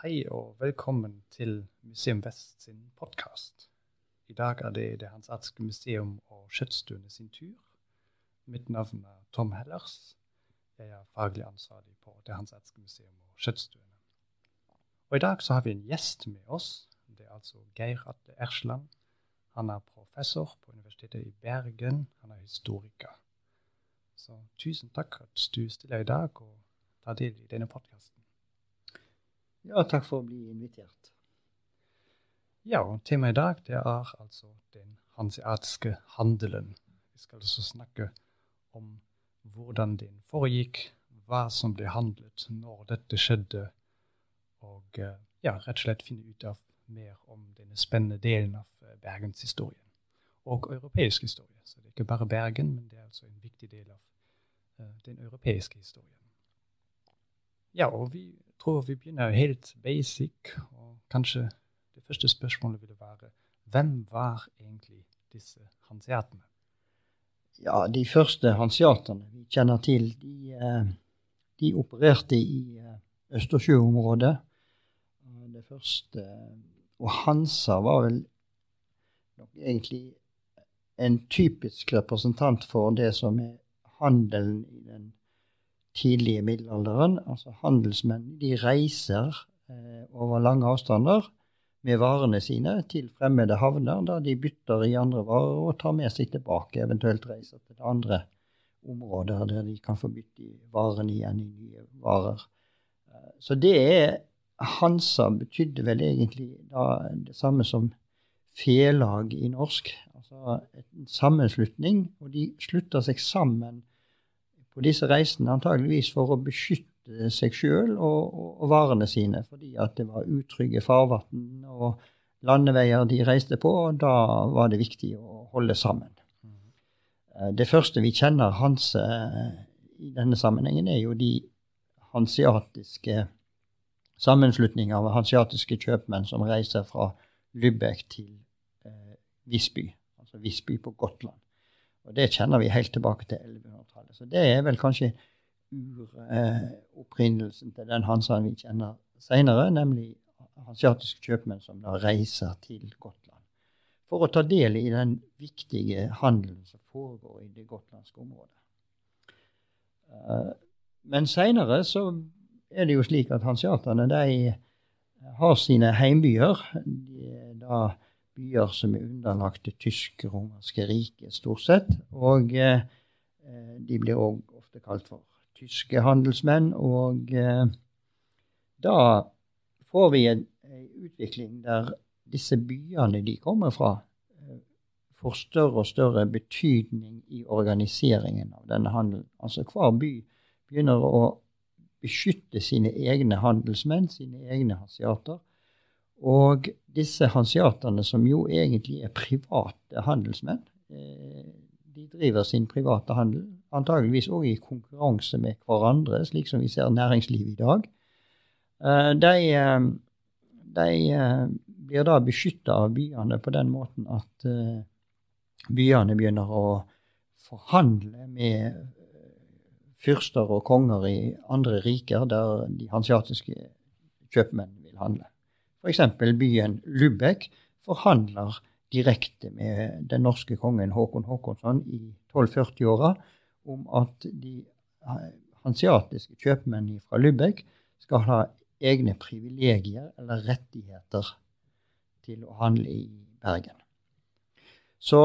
Hei og velkommen til Museum Vest sin podkast. I dag er det Det Hans Atske museum og Skjøttstuene sin tur. Mitt navn er Tom Hellers. Jeg er faglig ansvarlig på Det Hans Atske museum og Skjøttstuene. Og I dag så har vi en gjest med oss. Det er altså Geir Atte Ersland. Han er professor på Universitetet i Bergen. Han er historiker. Så tusen takk at du stiller i dag og tar del i denne podkasten. Ja, takk for å bli invitert. Ja, og temaet i dag det er altså den hanseatiske handelen. Vi skal altså snakke om hvordan den foregikk, hva som ble handlet, når dette skjedde, og eh, ja, rett og slett finne ut av mer om denne spennende delen av eh, bergenshistorien. Og europeisk historie. Så det er ikke bare Bergen, men det er altså en viktig del av uh, den europeiske historien. Ja, og vi tror vi begynner helt basic. Og kanskje det første spørsmålet ville være hvem var egentlig disse hanseatene? Ja, de første hanseatene vi kjenner til, de, eh, de opererte i eh, Østersjøområdet. Det første Og Hansa var vel egentlig en typisk representant for det som er handelen i den tidlige middelalderen. Altså handelsmenn de reiser eh, over lange avstander med varene sine til fremmede havner, der de bytter i andre varer og tar med seg tilbake, eventuelt reiser til andre områder der de kan få bytte varene igjen i nye varer. Eh, så det er Hansa betydde vel egentlig da det samme som felag i norsk. Altså en sammenslutning, og de slutta seg sammen på disse reisene antageligvis for å beskytte seg sjøl og, og, og, varene sine, fordi at det var utrygge farvann og landeveier de reiste på, og da var det viktig å holde sammen. Mm. Det første vi kjenner Hanse eh, i denne sammenhengen, er jo de hansiatiske sammenslutninger av hansiatiske kjøpmenn som reiser fra Lübeck til eh, Visby, altså Visby på Gotland. Og det kjenner vi helt tilbake til 1100-tallet. Så det er vel kanskje uropprinnelsen til den Hansaen vi kjenner seinere, nemlig hansiatiske kjøpmenn som da reiser til Gotland for å ta del i den viktige handelen som foregår i det gotlandske området. Eh, men seinere så er det jo slik at hansiaterne de har sine heimbyer. De er da byer som er underlagt det tysk-romerske riket, stort sett. Og eh, de blir òg ofte kalt for tyske handelsmenn. Og eh, da får vi en, en, utvikling der disse byene de kommer fra, eh, får større og større betydning i organiseringen av denne handelen. Altså hver by begynner å beskytte sine egne handelsmenn, sine egne hasiater. Og disse hansiaterne, som jo egentlig er private handelsmenn, eh, de driver sin private handel, antageligvis òg i konkurranse med hverandre, slik som vi ser næringslivet i dag. Eh, de, eh, de blir da beskytta av byene på den måten at byene begynner å forhandle med fyrster og konger i andre riker der de hansiatiske kjøpmennene vil handle. F.eks. byen Lübeck forhandler direkte med den norske kongen Håkon Håkonsson i 1240-åra om at de hansiatiske kjøpmennene fra Lübeck skal ha egne privilegier eller rettigheter til å handle i Bergen. Så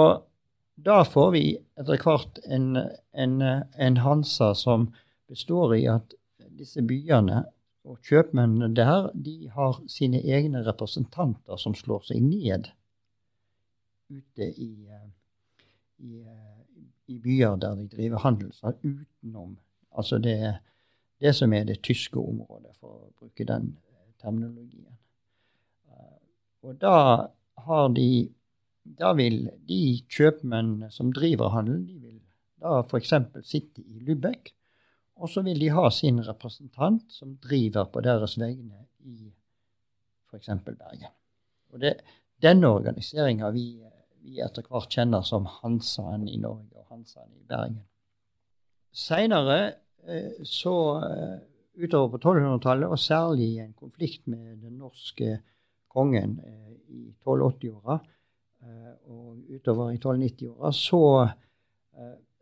da får vi etter hvert en, en, en Hansa som består i at disse byene og kjøpmennene der de har sine egne representanter som slår seg ned ute i, eh, i, eh, i byer der de driver handel, utenom altså det, det, som er det tyske området, for å bruke den eh, terminologien. Og da har de da vil de kjøpmennene som driver handelen, de vil da f.eks. sitte i Lübeck og så vil de ha sin representant som driver på deres vegne i f.eks. Bergen. Og det, denne organiseringa vi, vi, etter hvert kjenner som Hansaen i Norge og Hansaen i Bergen. Seinere eh, så eh, utover på 1200-tallet, og særlig i en konflikt med den norske kongen eh, i 1280-åra eh, og utover i 1290-åra, så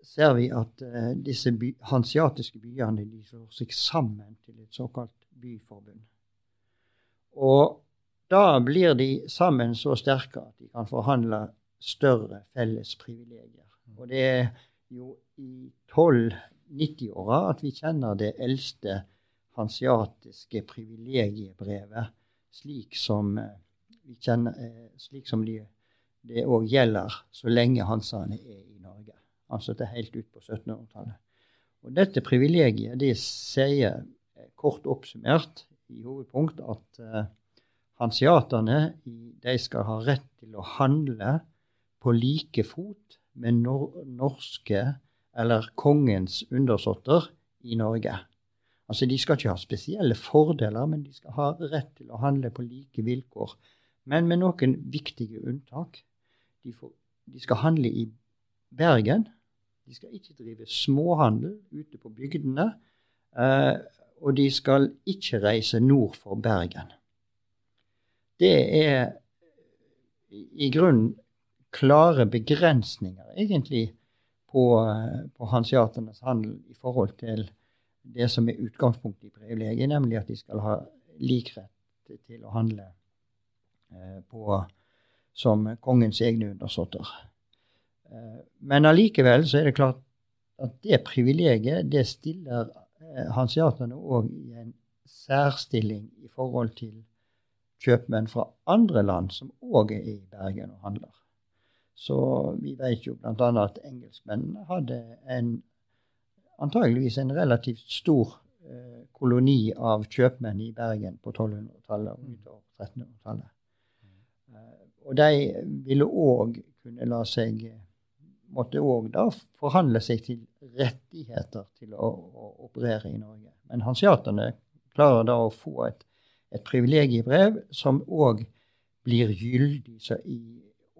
ser vi at disse by, hansiatiske byene de slår seg sammen til et såkalt byforbund. Og da blir de sammen så sterke at de kan forhandle større felles privilegier. Og det er jo i 1290-åra at vi kjenner det eldste hansiatiske privilegiebrevet, slik som, eh, vi kjenner, eh, slik som de, det òg gjelder så lenge hansaene er i Norge. Altså til helt ut på 1700-tallet. Og dette privilegiet det sier eh, kort oppsummert i hovedpunkt at hansiatene de skal ha rett til å handle på like fot med nor norske eller kongens undersåtter i Norge. Altså, De skal ikke ha spesielle fordeler, men de skal ha rett til å handle på like vilkår. Men med noen viktige unntak. De, får, de skal handle i Bergen. De skal ikke drive småhandel ute på bygdene. Eh, og de skal ikke reise nord for Bergen. Det er i grunnen klare begrensninger, egentlig, på, på hanseaternes handel i forhold til det som er utgangspunktet i privilegiet, nemlig at de skal ha lik rett til å handle eh, på, som kongens egne undersåtter. Eh, men allikevel så er det klart at det privilegiet det stiller eh, hanseaterne òg i en særstilling i forhold til kjøpmenn fra andre land som òg er i Bergen og handler. Så vi vet jo bl.a. at engelskmennene hadde en, antageligvis en relativt stor eh, koloni av kjøpmenn i Bergen på 1200-tallet og utover 1300-tallet. Eh, og de ville òg kunne la seg Måtte òg da forhandle seg til rettigheter til å, å operere i Norge. Men hansiaterne klarer da å få et, et privilegiebrev som òg blir gyldig i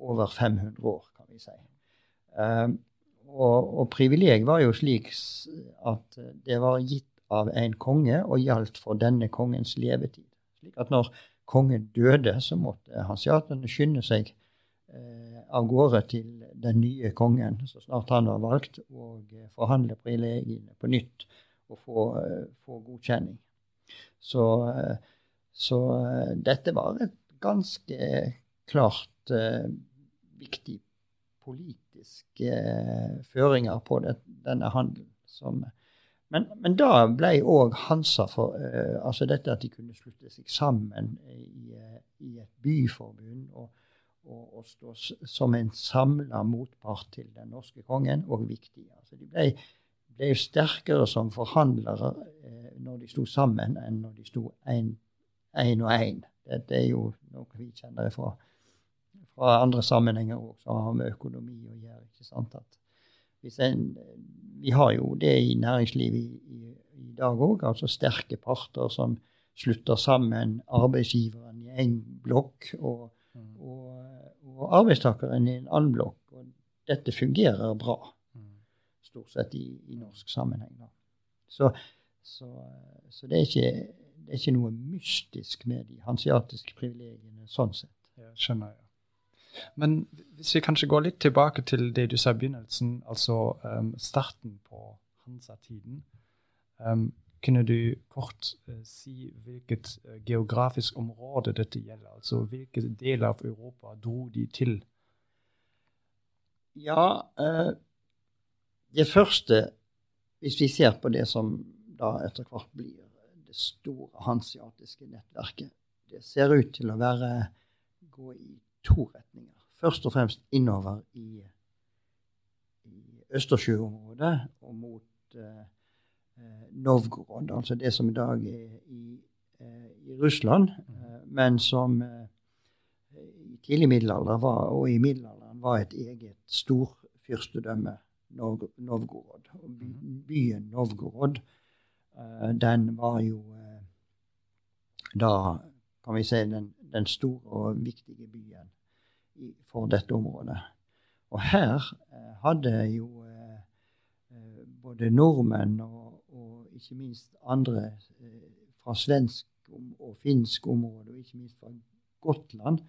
over 500 år, kan vi si. Um, og, og privileg var jo slik at det var gitt av en konge og gjaldt for denne kongens levetid. Slik at når kongen døde, så måtte hansiaterne skynde seg eh, av gårde til den nye kongen så snart han var valgt, og eh, forhandle privilegiene på nytt og få, eh, få godkjenning. Så, så, dette var et ganske klart eh, viktig politiske eh, føringer på det, denne handelen. Som, men, men, da ble òg Hansa for eh, altså dette at de kunne slutte seg sammen i, eh, i et byforbund og, og, og, stå som en samla motpart til den norske kongen, òg viktig. Altså de ble, ble sterkere som forhandlere eh, når de sto sammen, enn når de sto én og én. Dette er jo noe vi kjenner fra fra andre sammenhenger òg som har med økonomi å gjøre. ikke sant? En, vi har jo det i næringslivet i, i, i dag òg, altså sterke parter som slutter sammen arbeidsgiveren i én blokk og, mm. og, og, arbeidstakeren i en annen blokk. Og dette fungerer bra, mm. stort sett i, i norsk sammenheng. Da. Så, så, så det, er ikke, det, er ikke, noe mystisk med de hansiatiske privilegiene sånn sett. Ja, skjønner jeg. Men hvis vi kanskje går litt tilbake til det du sa i begynnelsen, altså um, starten på Hansa-tiden. Um, kunne du kort uh, si hvilket uh, geografisk område dette gjelder? Altså hvilke deler av Europa dro de til? Ja, uh, det første, hvis vi ser på det som da etter hvert blir det store hansiatiske nettverket, det ser ut til å være gå i to retninger. Først og fremst innover i, i Østersjøområdet og mot eh, eh, Novgorod, altså det som i dag er i, eh, i Russland, eh, men som eh, i tidlig middelalder var, og i middelalderen var et eget storfyrstedømme, Nov Novgorod. Og byen Novgorod, eh, den var jo da kan vi si den, den store og viktige byen for dette området. Og her eh, hadde jo eh, eh, både nordmenn og, og ikke minst andre fra svensk og finsk område, og ikke minst fra Gotland,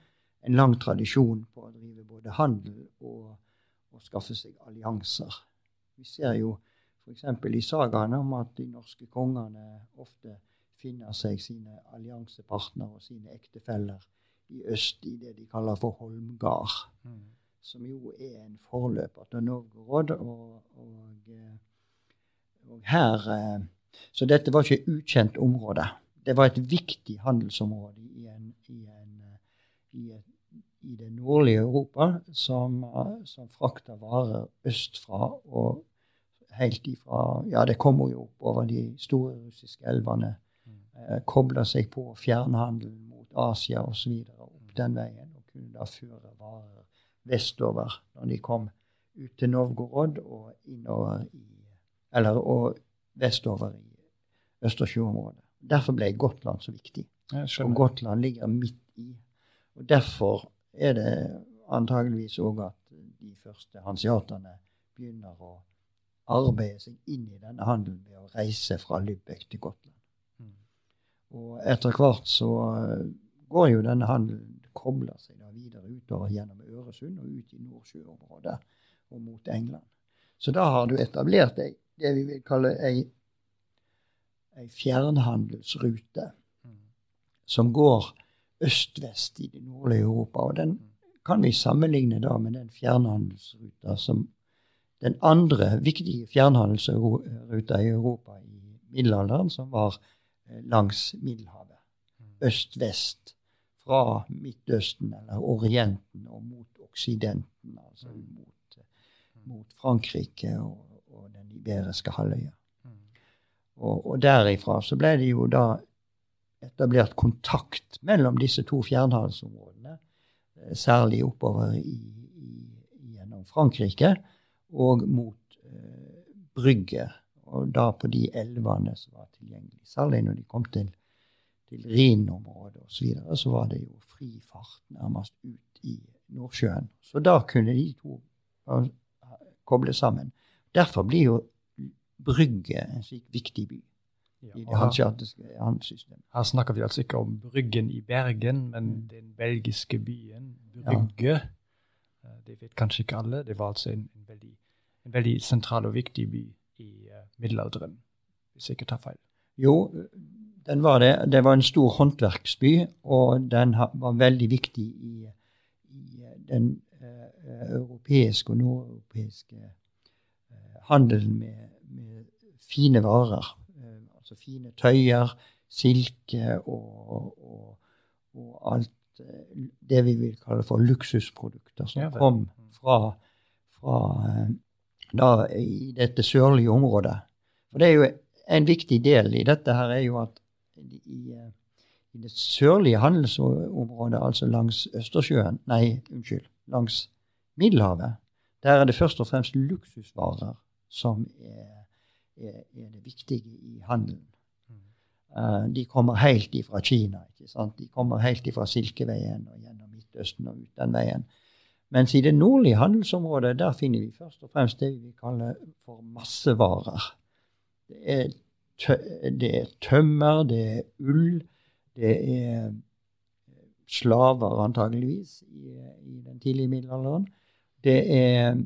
en lang tradisjon på å drive både handel og, og skaffe seg allianser. Vi ser jo f.eks. i sagaene om at de norske kongene ofte finner seg sine alliansepartnere og sine ektefeller i øst i det de kaller for Holmgard. Mm. Som jo er en forløper til Novgorod. Og, og, eh, og, her eh, Så dette var ikke ukjent område. Det var et viktig handelsområde i, en, i, en, eh, i, et, i det nordlige Europa, som, som frakta varer østfra og helt ifra Ja, det kommer jo opp over de store russiske elvene. Eh, Kobla seg på fjernhandelen mot Asia osv. opp den veien. Og kunne da føre varer vestover når de kom ut til Novgorod og innover i Eller og vestover i Østersjøområdet. Derfor ble Gotland så viktig. Og Gotland ligger midt i. Og derfor er det antageligvis òg at de første hanseaterne begynner å arbeide seg inn i denne handelen ved å reise fra Lübeck til Gotland. Og etter hvert så eh, går jo denne handelen kobler seg da videre utover gjennom Øresund og ut i Nordsjøområdet og mot England. Så da har du etablert ei, det vi vil kalle ei, ei fjernhandelsrute mm. som går øst-vest i det nordlige Europa. Og den kan vi sammenligne da med den fjernhandelsruta som den andre viktige fjernhandelsruta i Europa i middelalderen, som var langs Middelhavet. Mm. Øst-vest. Fra Midtøsten eller Orienten og mot Oksidenten, altså mm. mot, mm. mot Frankrike og, og, den iberiske halvøya. Og, og derifra så ble det jo da etablert kontakt mellom disse to fjernhandelsområdene, eh, særlig oppover i, i, gjennom Frankrike og mot eh, Brygge. Og da på de elvene som var tilgjengelige. Særlig når de kom til, til Rhinområdet osv., så, videre, så var det jo fri fart nærmest ut i Nordsjøen. Så da kunne de to koble sammen. Derfor blir jo Brygge en slik viktig by. Ja, i det handelssystemet. Her snakker vi altså ikke om Bryggen i Bergen, men mm. den belgiske byen Brygge. Ja. Eh, det vet kanskje ikke alle. Det var altså en, en veldig en veldig sentral og viktig by middelalderen, hvis jeg ikke tar feil. Jo, den var det. Det var en stor håndverksby, og den var veldig viktig i, i eh, den eh, europeiske og nordeuropeiske eh, handelen med, med, fine varer. altså fine tøyer, silke og, og, og alt det vi vil kalle for luksusprodukter, som ja, kom fra, fra da, i dette sørlige området. For det er jo en viktig del i dette her er jo at i, eh, i det sørlige handelsområdet, altså langs Østersjøen Nei, unnskyld. Langs Middelhavet, der er det først og fremst luksusvarer som er, er, er det viktige i handelen. Uh, de kommer helt ifra Kina. ikke sant? De kommer helt ifra Silkeveien og gjennom Midtøsten og ut den veien. Mens i det nordlige handelsområdet der finner vi først og fremst det vi kaller for massevarer. Det er, det er tømmer, det er ull, det er slaver antageligvis i, i den tidlige middelalderen. Det er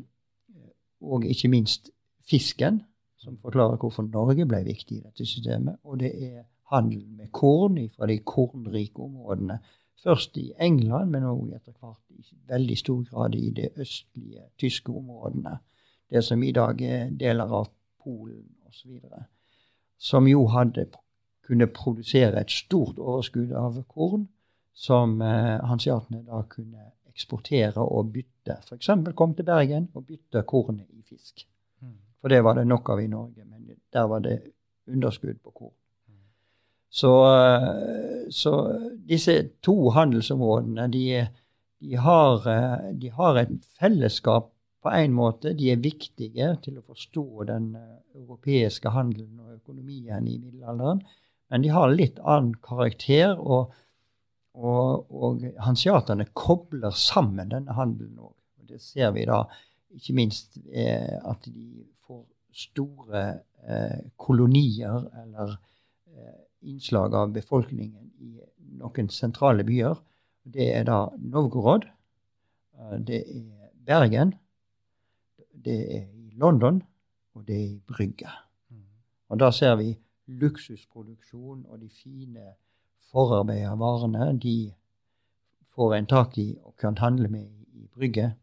og ikke minst fisken, som forklarer hvorfor Norge ble viktig i dette systemet. Og det er handel med korn fra de kornrike områdene Først i England, men òg etter hvert i veldig stor grad i de østlige tyske områdene. Det som i dag er deler av Polen osv. Som jo hadde kunne produsere et stort overskudd av korn, som eh, hanseatene da kunne eksportere og bytte. F.eks. kom til Bergen og bytte kornet i fisk. Mm. For det var det nok av i Norge, men der var det underskudd på korn. Så, eh, så disse to handelsområdene de, de, har, eh, de, har, et fellesskap på en måte. De er viktige til å forstå den eh, europeiske handelen og økonomien i middelalderen. Men de har litt annen karakter, og, og, og hansiaterne kobler sammen denne handelen òg. Det ser vi da ikke minst at de får store eh, kolonier eller eh, innslag av befolkningen i noen sentrale byer. Det er da Novgorod, eh, det er Bergen, det er i London, og det er i Brygge. Mm. Og da ser vi luksusproduksjon og de fine forarbeida varene de får en tak i og kan handle med i Brygge.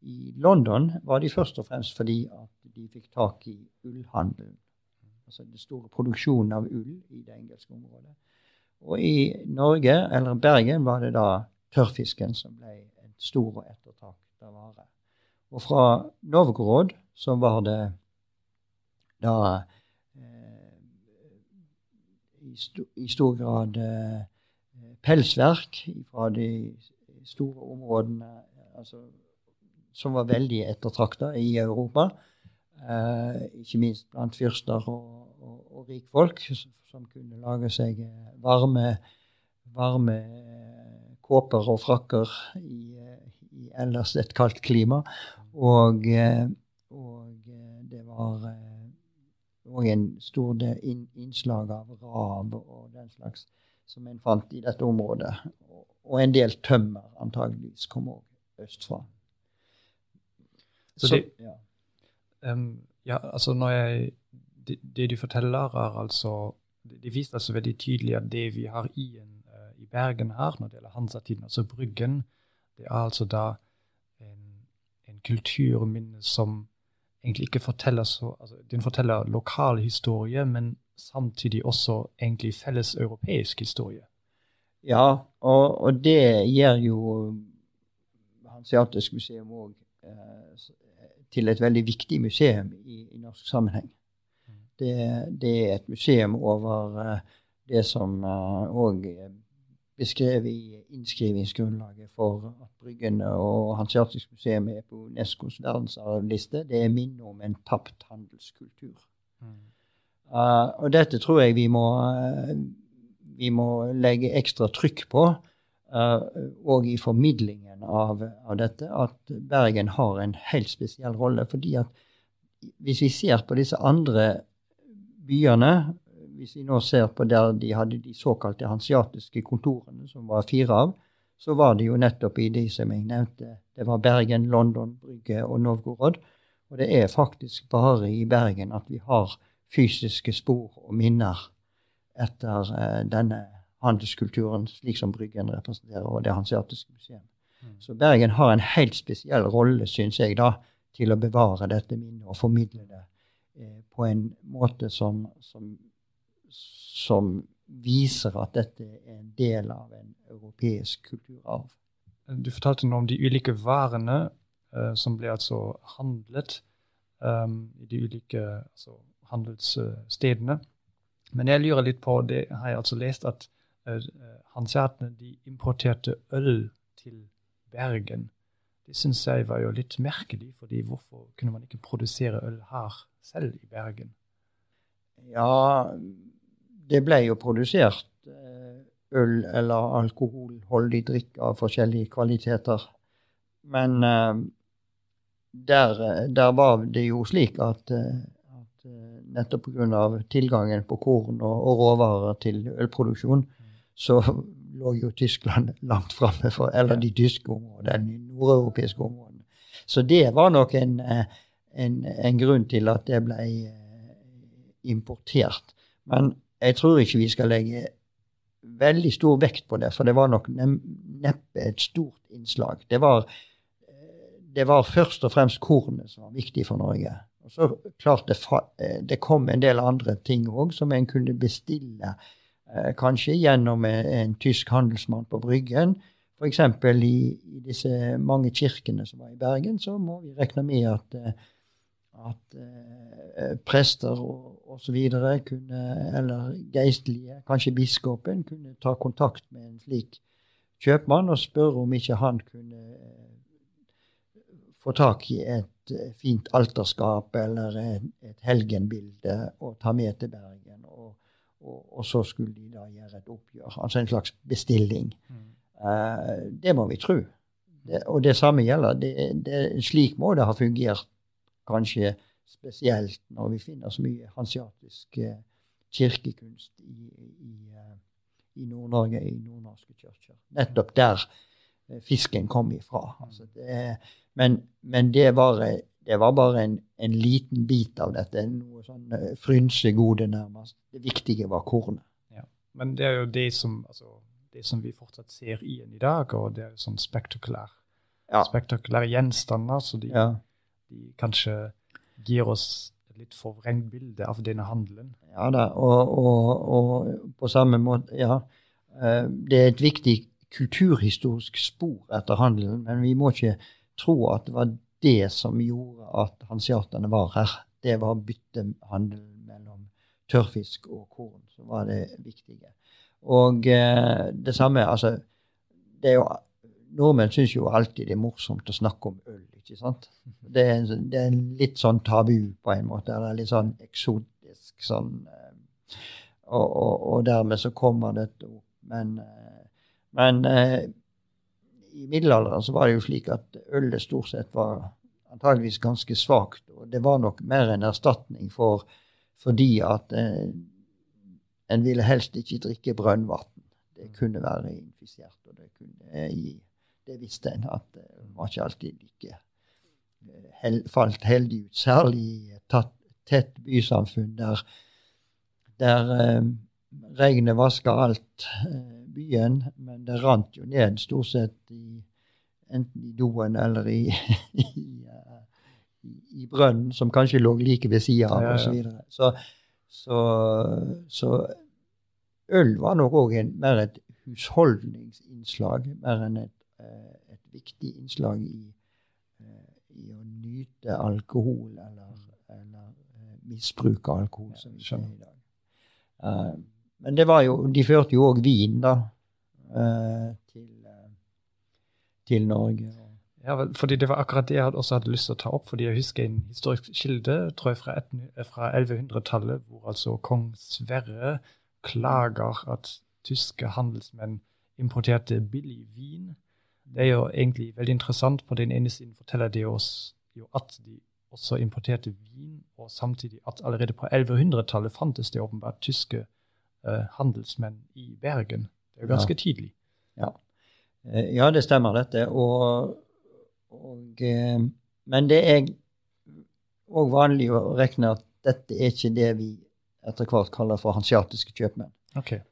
I London var de først og fremst fordi at de fikk tak i ullhandelen. Altså den store produksjonen av ull i det engelske området. Og i Norge, eller Bergen, var det da tørrfisken som ble en stor og ettertrakta vare. Og fra Novgorod så var det da eh, i, st i, stor grad eh, pelsverk fra de store områdene altså, som var veldig ettertrakta i Europa. Eh, ikke minst blant fyrster og, og, og rikfolk, som kunne lage seg eh, varme, varme eh, kåper og frakker i, i, ellers et kaldt klima. Og, og det var òg en stor innslag av rav og den slags som en fant i dette området. Og en del tømmer antageligvis kom òg østfra. Så, Så det, ja. Um, ja, altså når jeg det, det, du forteller, er altså Det viser altså veldig tydelig at det vi har i, en, uh, i Bergen her, når det gjelder Hansatiden, altså Bryggen, det er altså da kulturminne som egentlig ikke forteller så altså, Den forteller lokal historie, men samtidig også egentlig felles europeisk historie. Ja, og, og det gjør jo Hanseatisk museum òg til et veldig viktig museum i, i norsk sammenheng. Mm. Det, det, er et museum over eh, det som òg eh, beskrevet i innskrivingsgrunnlaget for at Bryggene og Hanseatisk museum er på Unescos verdensarvliste. Det er minne om en tapt handelskultur. Mm. Uh, og dette tror jeg vi må, vi må legge ekstra trykk på og uh, i formidlingen av, av, dette, at Bergen har en helt spesiell rolle. fordi at hvis vi ser på disse andre byene, hvis vi nå ser på der de hadde de såkalte hansiatiske kontorene, som var fire av, så var det jo nettopp i de som jeg nevnte. Det var Bergen, London, Brygge og Novgorod. Og det er faktisk bare i Bergen at vi har fysiske spor og minner etter eh, denne handelskulturen slik som Bryggen representerer, og det hanseatiske museet. Mm. Så Bergen har en helt spesiell rolle, syns jeg, da, til å bevare dette minnet og formidle det eh, på en måte som, som, som, viser at dette er en del av en europeisk kulturarv. Du fortalte noe om de ulike varene eh, som ble altså handlet um, i de ulike altså, handelsstedene. Men jeg lurer litt på, det har jeg altså lest, at Eh, hanseatene de importerte øl til Bergen. Det syns jeg var jo litt merkelig, fordi hvorfor kunne man ikke produsere øl her selv i Bergen? Ja, det ble jo produsert eh, øl eller alkoholholdig drikk av forskjellige kvaliteter. Men uh, der, der, var det jo slik at, at nettopp pga. tilgangen på korn og, og råvarer til ølproduksjon, så lå jo Tyskland langt framme, for, eller de tyske områdene, de nordeuropeiske områdene. Så det var nok en, eh, en, en, grunn til at det ble eh, importert. Men jeg tror ikke vi skal legge veldig stor vekt på det, for det var nok neppe et stort innslag. Det var, eh, det var først og fremst kornet som var viktig for Norge. Og så klart det, det kom en del andre ting òg som en kunne bestille Eh, kanskje gjennom en tysk handelsmann på Bryggen. F.eks. I, i disse mange kirkene som var i Bergen, så må vi regne med at, eh, at uh, prester og osv. eller geistlige, kanskje biskopen, kunne ta kontakt med en slik kjøpmann og spørre om ikke han kunne uh, få tak i et uh, fint alterskap eller et, et helgenbilde og ta med til Bergen. og og, og, så skulle de da gjøre et oppgjør. Altså en slags bestilling. Mm. Uh, det må vi tro. Det, og det samme gjelder. Det, det, slik må det ha fungert kanskje spesielt når vi finner så mye hansiatisk eh, kirkekunst i, i, eh, i Nord-Norge, i nordnorske kirker. Nettopp der eh, fisken kom ifra. Altså det, men, men det, var, det var bare en, en, liten bit av dette. Noe sånn frynsegode, nærmest. Det viktige var kornet. Ja. Men det er jo det som, altså, det som vi fortsatt ser igjen i dag, og det er jo sånn spektakulær, ja. spektakulære gjenstander. Så de, ja. de kanskje gir oss et litt forvrengt bilde av denne handelen. Ja da, og, og, og, på samme måte, ja. Eh, det er et viktig kulturhistorisk spor etter handelen, men vi må ikke tro at det var det som gjorde at hanseaterne var her. Det var byttehandelen mellom tørrfisk og korn som var det viktige. Og eh, det samme altså, det er jo, Nordmenn syns jo alltid det er morsomt å snakke om øl. ikke sant? Det er, det er litt sånn tabu på en måte. Eller litt sånn eksotisk sånn eh, og, og, og, dermed så kommer dette opp. Men, eh, men eh, i middelalderen så var det jo slik at ølet stort sett var antageligvis ganske svakt. Og det var nok mer en erstatning for fordi at en ville helst ikke drikke brønnvann. Det kunne være infisert, og det kunne gi Det visste en at det var ikke alltid like eh, hel, falt heldig ut. Særlig i et tett bysamfunn der, der eh, regnet vaska alt eh, byen, men det rant jo ned stort sett i, enten i doen eller i, i, i, i brønnen, som kanskje lå like ved sida av, ja, ja. osv. Så, så så, øl var nok òg mer et husholdningsinnslag mer enn et, eh, et viktig innslag i, eh, i, å nyte alkohol eller, eller eh, misbruke alkohol, som vi ser i dag. Men det var jo, de førte jo òg vin da, til, til Norge. Ja, fordi Det var akkurat det jeg også hadde lyst til å ta opp. fordi Jeg husker en historisk kilde tror jeg, fra, fra 1100-tallet, hvor altså kong Sverre klager at tyske handelsmenn importerte billig vin. Det er jo egentlig veldig interessant. På den ene siden forteller det oss jo at de også importerte vin, og samtidig at allerede på 1100-tallet fantes det åpenbart tyske eh, handelsmenn i Bergen. Det er jo ganske ja. tidlig. Ja. Eh, ja, det stemmer, dette. Og og, eh, men det er òg vanlig å regne at dette er ikke det vi etter hvert kaller for hansiatiske kjøpmenn. Okay.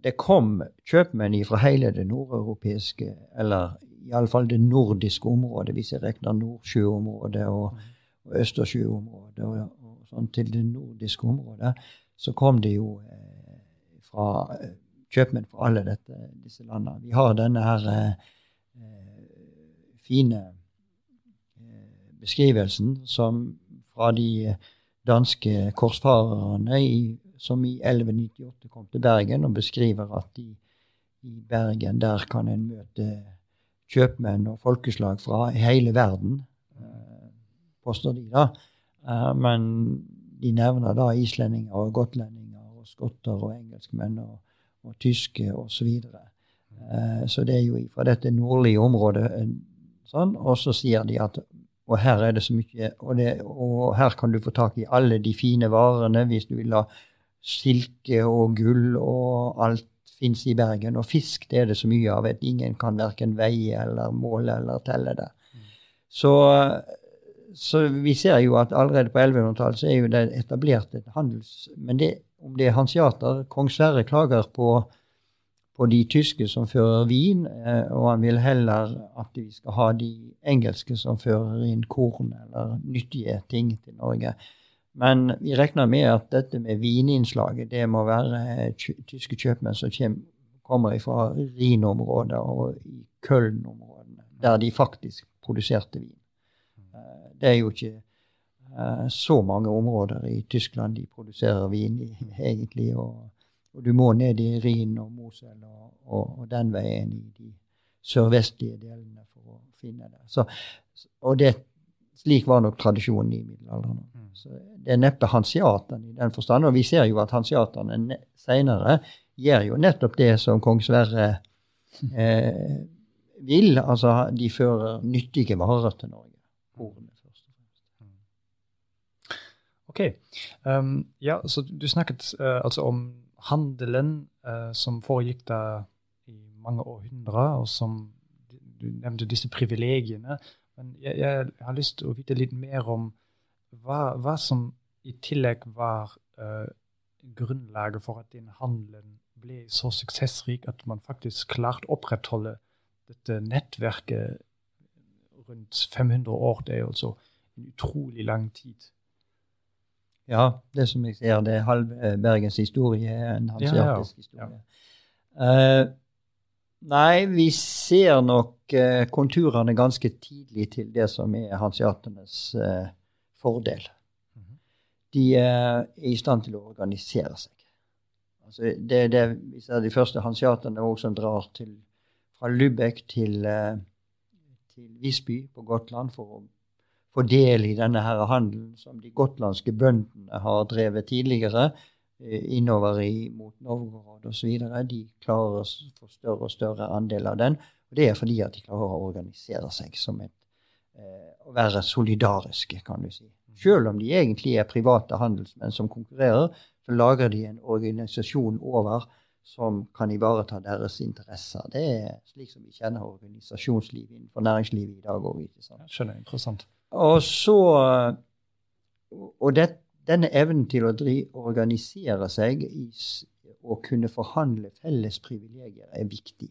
Eh, det kom kjøpmenn fra hele det nordeuropeiske, eller iallfall det nordiske området, hvis jeg regner Nordsjøområdet og, og Østersjøområdet og, og, sånn til det nordiske området, så kom det jo eh, fra eh, kjøpmenn fra alle dette, disse landene. Vi har denne her eh, fine beskrivelsen som fra de danske korsfarerne i, som i 1198 kom til Bergen og beskriver at de, i Bergen der kan en møte kjøpmenn og folkeslag fra hele verden, eh, påstår de da. Eh, men de nevner da islendinger og gotlendinger og skotter og engelskmenn og, og tyske osv. Så, videre. eh, så det er jo fra dette nordlige området sånn. Og så sier de at og her er det så mye, og, det, og, her kan du få tak i alle de fine varene hvis du vil ha silke og gull og alt fins i Bergen. Og fisk det er det så mye av at ingen kan verken veie eller måle eller telle det. Mm. Så, så, vi ser jo at allerede på 1100-tallet så er jo det etablert et handels... Men det, om det er hansiater Kong Sverre klager på på de tyske som fører vin, eh, og han vil heller at vi skal ha de engelske som fører inn korn eller nyttige ting til Norge. Men vi regner med at dette med vininnslaget det må være tyske kjøpmenn som kommer fra Rhinområdet og i Köln-områdene, der de faktisk produserte vin. Eh, det er jo ikke eh, så mange områder i Tyskland de produserer vin i, egentlig. og og du må ned i Rhin og Mosel og, og, og, den veien i de sørvestlige delene for å finne det. Så, og det, slik var nok tradisjonen i middelalderen. Så det er neppe hansiatene i den forstand. Og vi ser jo at hansiatene seinere gjør jo nettopp det som kong Sverre eh, vil. Altså, de fører nyttige varer til Norge. OK. Um, ja, så du snakket uh, altså om handelen uh, som foregikk da i mange århundrer, og som du nevnte disse privilegiene. Men jeg, jeg, har lyst til å vite litt mer om hva, hva som i tillegg var uh, grunnlaget for at den handelen ble så suksessrik at man faktisk klarte å opprettholde dette nettverket rundt 500 år. Det er jo altså en utrolig lang tid. Ja, det som jeg ser, det er halve Bergens historie, en hans ja, ja. historie. Ja. Uh, nei, vi ser nok uh, konturene ganske tidlig til det som er hanseaternes uh, fordel. -hmm. De er i stand til å organisere seg. Altså, det det vi ser de første hansiatene også som drar til, fra Lübeck til, til Visby på Gotland for å få del i denne her handelen som de gotlandske bøndene har drevet tidligere, eh, innover i, mot Novgorod osv. De klarer å få større og større andel av den. Og det er fordi at de klarer å organisere seg som et eh, Å være solidariske, kan du si. Selv om de egentlig er private handelsmenn som konkurrerer, så lager de en organisasjon over som kan ivareta deres interesser. Det er slik som vi kjenner organisasjonslivet innenfor næringslivet i dag òg. Skjønner, interessant. Og så Og det, denne evnen til å dri, organisere seg i, og kunne forhandle felles privilegier er viktig.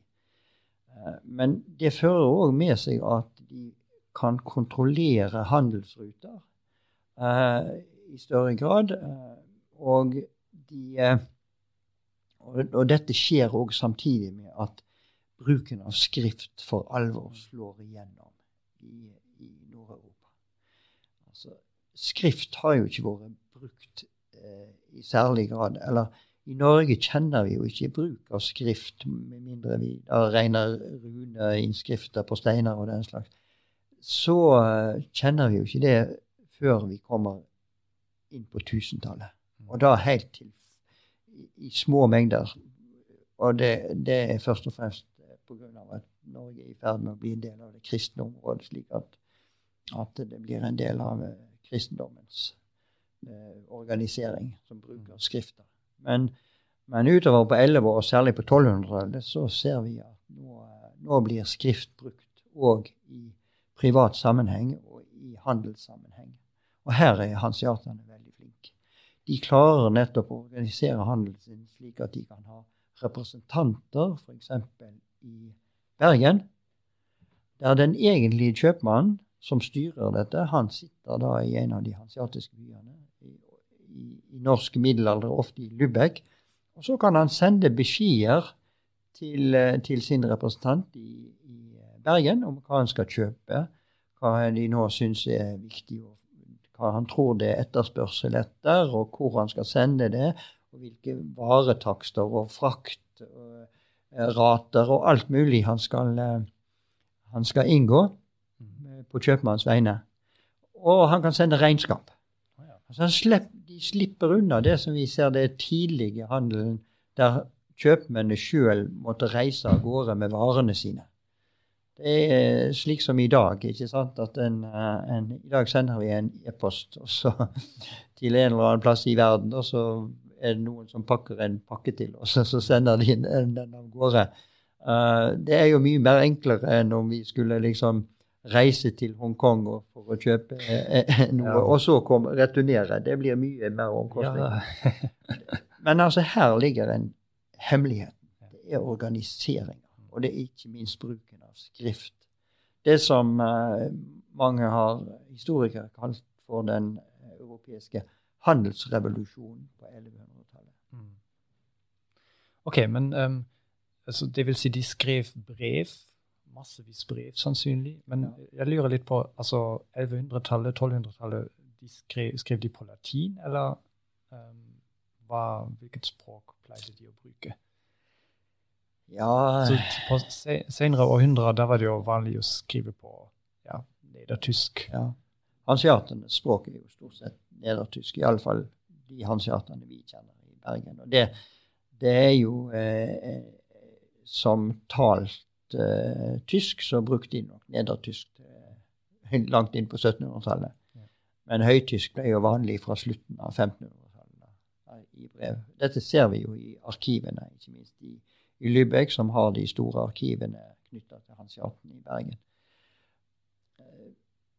Eh, men det fører òg med seg at de kan kontrollere handelsruter uh, i større grad. Uh, og, de, uh, og, dette skjer òg samtidig med at bruken av skrift for alvor slår igjennom i, skrift har jo ikke vært brukt eh, i særlig grad. Eller i Norge kjenner vi jo ikke bruk av skrift, med mindre vi regner runeinnskrifter på steiner og den slags. Så uh, kjenner vi jo ikke det før vi kommer inn på tusentallet. Og da helt til i, små mengder. Og det, det er først og fremst pga. at Norge er i ferd med å bli en del av det kristne området, slik at, at det blir en del av uh, kristendommens eh, organisering, som bruker skrifter. Men, men utover på 11 og særlig på 1200-tallet, så ser vi at nå, nå blir skrift brukt òg i privat sammenheng og i handelssammenheng. Og her er hanseaterne veldig flinke. De klarer nettopp å organisere handelen sin slik at de kan ha representanter, f.eks. i Bergen, der den egentlige kjøpmannen som styrer dette, han sitter da i en av de hansiatiske byene. I, i, norsk middelalder, ofte i Lübeck. Og så kan han sende beskjeder til, eh, til sin representant i, i, Bergen om hva han skal kjøpe, hva de nå syns er viktig, hva han tror det er etterspørsel etter, og hvor han skal sende det, og hvilke varetakster og frakt og alt mulig han skal, han skal inngå på kjøpmannens vegne. Og han kan sende regnskap. Altså slipper, de slipper unna det som vi ser det tidlige handelen, der kjøpmennene sjøl måtte reise av gårde med varene sine. Det er slik som i dag. ikke sant? At en, eh, en, I dag sender vi en e-post til en eller annen plass i verden, og så er det noen som pakker en pakke til oss, og så sender de den av gårde. Uh, det er jo mye mer enklere enn om vi skulle liksom reise til Hongkong for å kjøpe eh, noe, ja. og så kom, returnere. Det blir mye mer omkostning. Ja. Men altså, her ligger en hemmelighet. Det er organiseringa, og det er ikke minst bruken av skrift. Det som uh, mange har historikere kalt for den europeiske handelsrevolusjonen på 1100-tallet. Mm. OK, men um, altså, det vil si de skrev brev massevis brev, sannsynlig. Men ja. jeg lurer litt på altså 1100-tallet, 1200-tallet, de skrev, skrev, de på latin, eller um, hva, hvilket språk pleide de å bruke? Ja Så På senere århundrer der var det jo vanlig å skrive på ja, nedertysk. Ja. Hanseatenes språk er jo stort sett nedertysk, iallfall de hanseatene vi kjenner i Bergen. Og det, det er jo eh, eh som talt eh, tysk, så brukte de nok nedertysk eh, langt inn på 1700-tallet. Ja. Men høytysk ble jo vanlig fra slutten av 1500-tallet i brev. Dette ser vi jo i arkivene, ikke minst i, i Lübeck, som har de store arkivene knytta til Hanseaten i Bergen. Eh,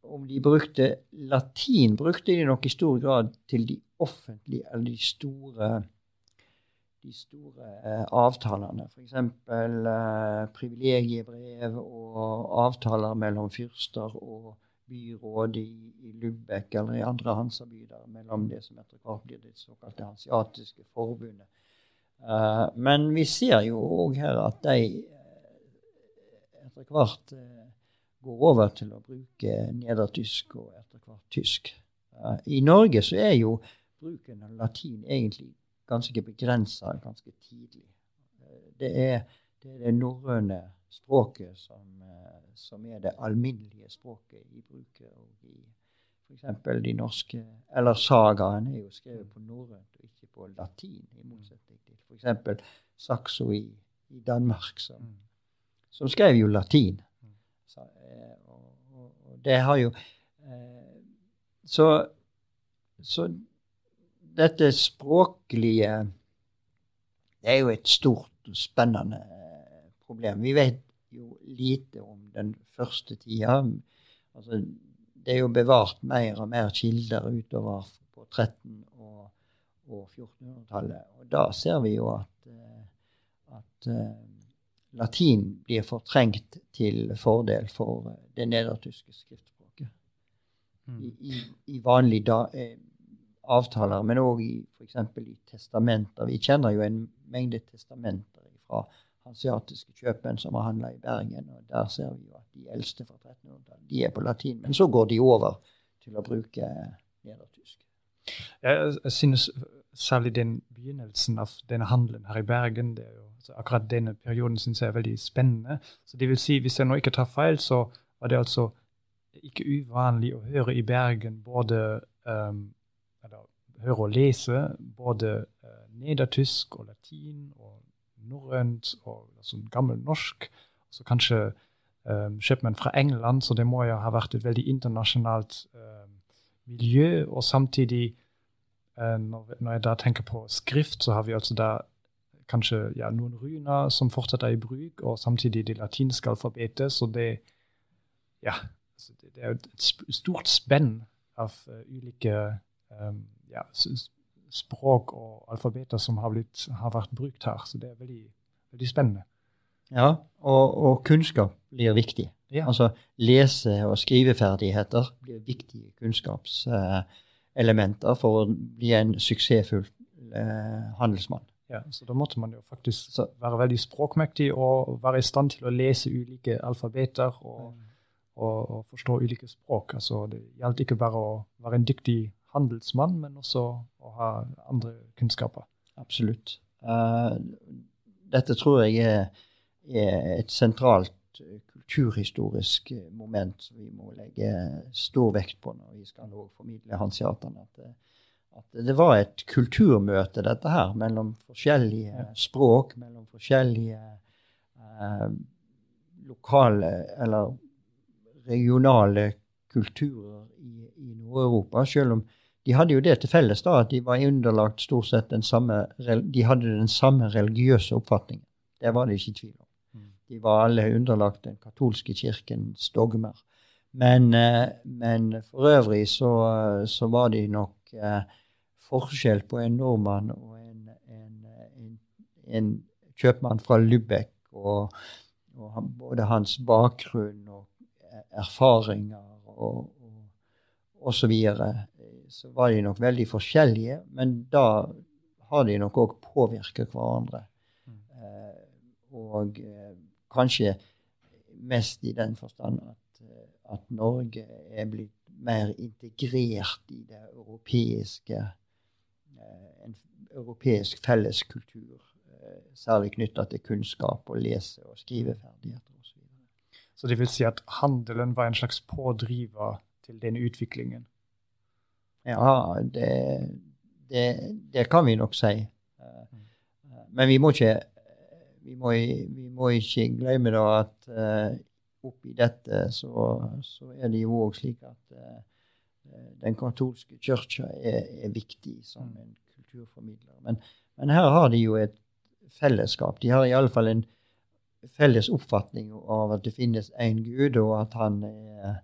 om de brukte latin, brukte de nok i stor grad til de offentlige eller de store de store eh, avtalene. F.eks. Eh, privilegiebrev og avtaler mellom fyrster og byråd i, i Lubek eller i andre Hansa-byer, mellom det som etter hvert blir det såkalte hansiatiske forbundet. Uh, men vi ser jo òg her at de uh, etter hvert uh, går over til å bruke nedertysk og etter hvert tysk. I Norge så er jo bruken av latin egentlig ganske begrensa ganske tidlig. Det er det, er det norrøne språket som, eh, som, er det alminnelige språket i bruket. og i F.eks. de norske Eller sagaen er jo skrevet på norrønt og ikke på latin, i motsetning til f.eks. Saxo i, i, Danmark, som, mm. som, skrev jo latin. Mm. Så, eh, og, og, og, det har jo eh, så, så dette språklige Det er jo et stort og spennende problem. Vi vet jo lite om den første tida. Altså, det er jo bevart mer og mer kilder utover på 1300- og, og 1400-tallet. Og da ser vi jo at, eh, at uh, latin blir fortrengt til fordel for det nedertyske skriftspråket. Mm. I, i, I vanlige da, eh, avtaler, men òg f.eks. i testamenter. Vi kjenner jo en mengde testamenter fra hanseatiske kjøpmenn som har handla i Bergen. og Der ser vi jo at de eldste fra 1300-tallet de er på latin. Men så går de over til å bruke nedertysk. Jeg, synes særlig den begynnelsen av denne handelen her i Bergen det er jo, altså Akkurat denne perioden syns jeg er veldig spennende. Så det vil si, Hvis jeg nå ikke tar feil, så var det altså ikke uvanlig å høre i Bergen både um, eller høre og lese både uh, nedertysk og latin og norrønt og altså gammel norsk. Så kanskje um, kjøpmenn fra England, så det må jo ha vært et veldig internasjonalt um, miljø. Og samtidig, uh, når, jeg da tenker på skrift, så har vi altså da kanskje ja, noen runer som fortsatt er i bruk, og samtidig det latinske alfabetet. Så det, ja, altså det, er et stort spenn av uh, ulike um, ja, språk og alfabeter som har, blitt, har vært brukt her. Så det er veldig, veldig spennende. Ja, og, og, kunnskap blir viktig. Ja. Altså lese- og skriveferdigheter blir viktige kunnskapselementer for å bli en suksessfull eh, handelsmann. Ja, så Da måtte man jo faktisk så, være veldig språkmektig og være i stand til å lese ulike alfabeter og, mm. og, og forstå ulike språk. Altså, det gjaldt ikke bare å være en dyktig handelsmann, men også å ha andre kunnskaper. Absolutt. Uh, dette tror jeg er, er, et sentralt kulturhistorisk moment som vi må legge stor vekt på når vi skal formidle hanseatene. At, at det var et kulturmøte, dette her, mellom forskjellige språk, mellom forskjellige uh, lokale eller regionale kulturer i, i Nord-Europa. Selv om de hadde jo det til felles da, at de var underlagt stort sett den samme, de hadde den samme religiøse oppfatningen. Det var det ikke tvil om. Mm. De var alle underlagt den katolske kirkens dogmer. Men, eh, men for øvrig så, så, var de nok eh, forskjell på en nordmann og en, en, en, en kjøpmann fra Lübeck. Og, og både hans bakgrunn og erfaringer og, og, og så videre så var de nok veldig forskjellige, men da har de nok òg påvirket hverandre. Mm. Eh, og eh, kanskje mest i den forstand at, eh, at, Norge er blitt mer integrert i det europeiske en europeisk felleskultur, kultur, særlig knytta til kunnskap og lese- og skriveferdigheter osv. Så, så det vil si at handelen var en slags pådriver til denne utviklingen? Ja, det, det, det, kan vi nok si. Men vi må ikke, vi må, vi må ikke glemme da at uh, oppi dette så, så, er det jo òg slik at, eh, den katolske kirka er, er, viktig som mm. en kulturformidler. Men, men, her har de jo et fellesskap. De har i alle fall en felles oppfatning av at det finnes én Gud, og at han er,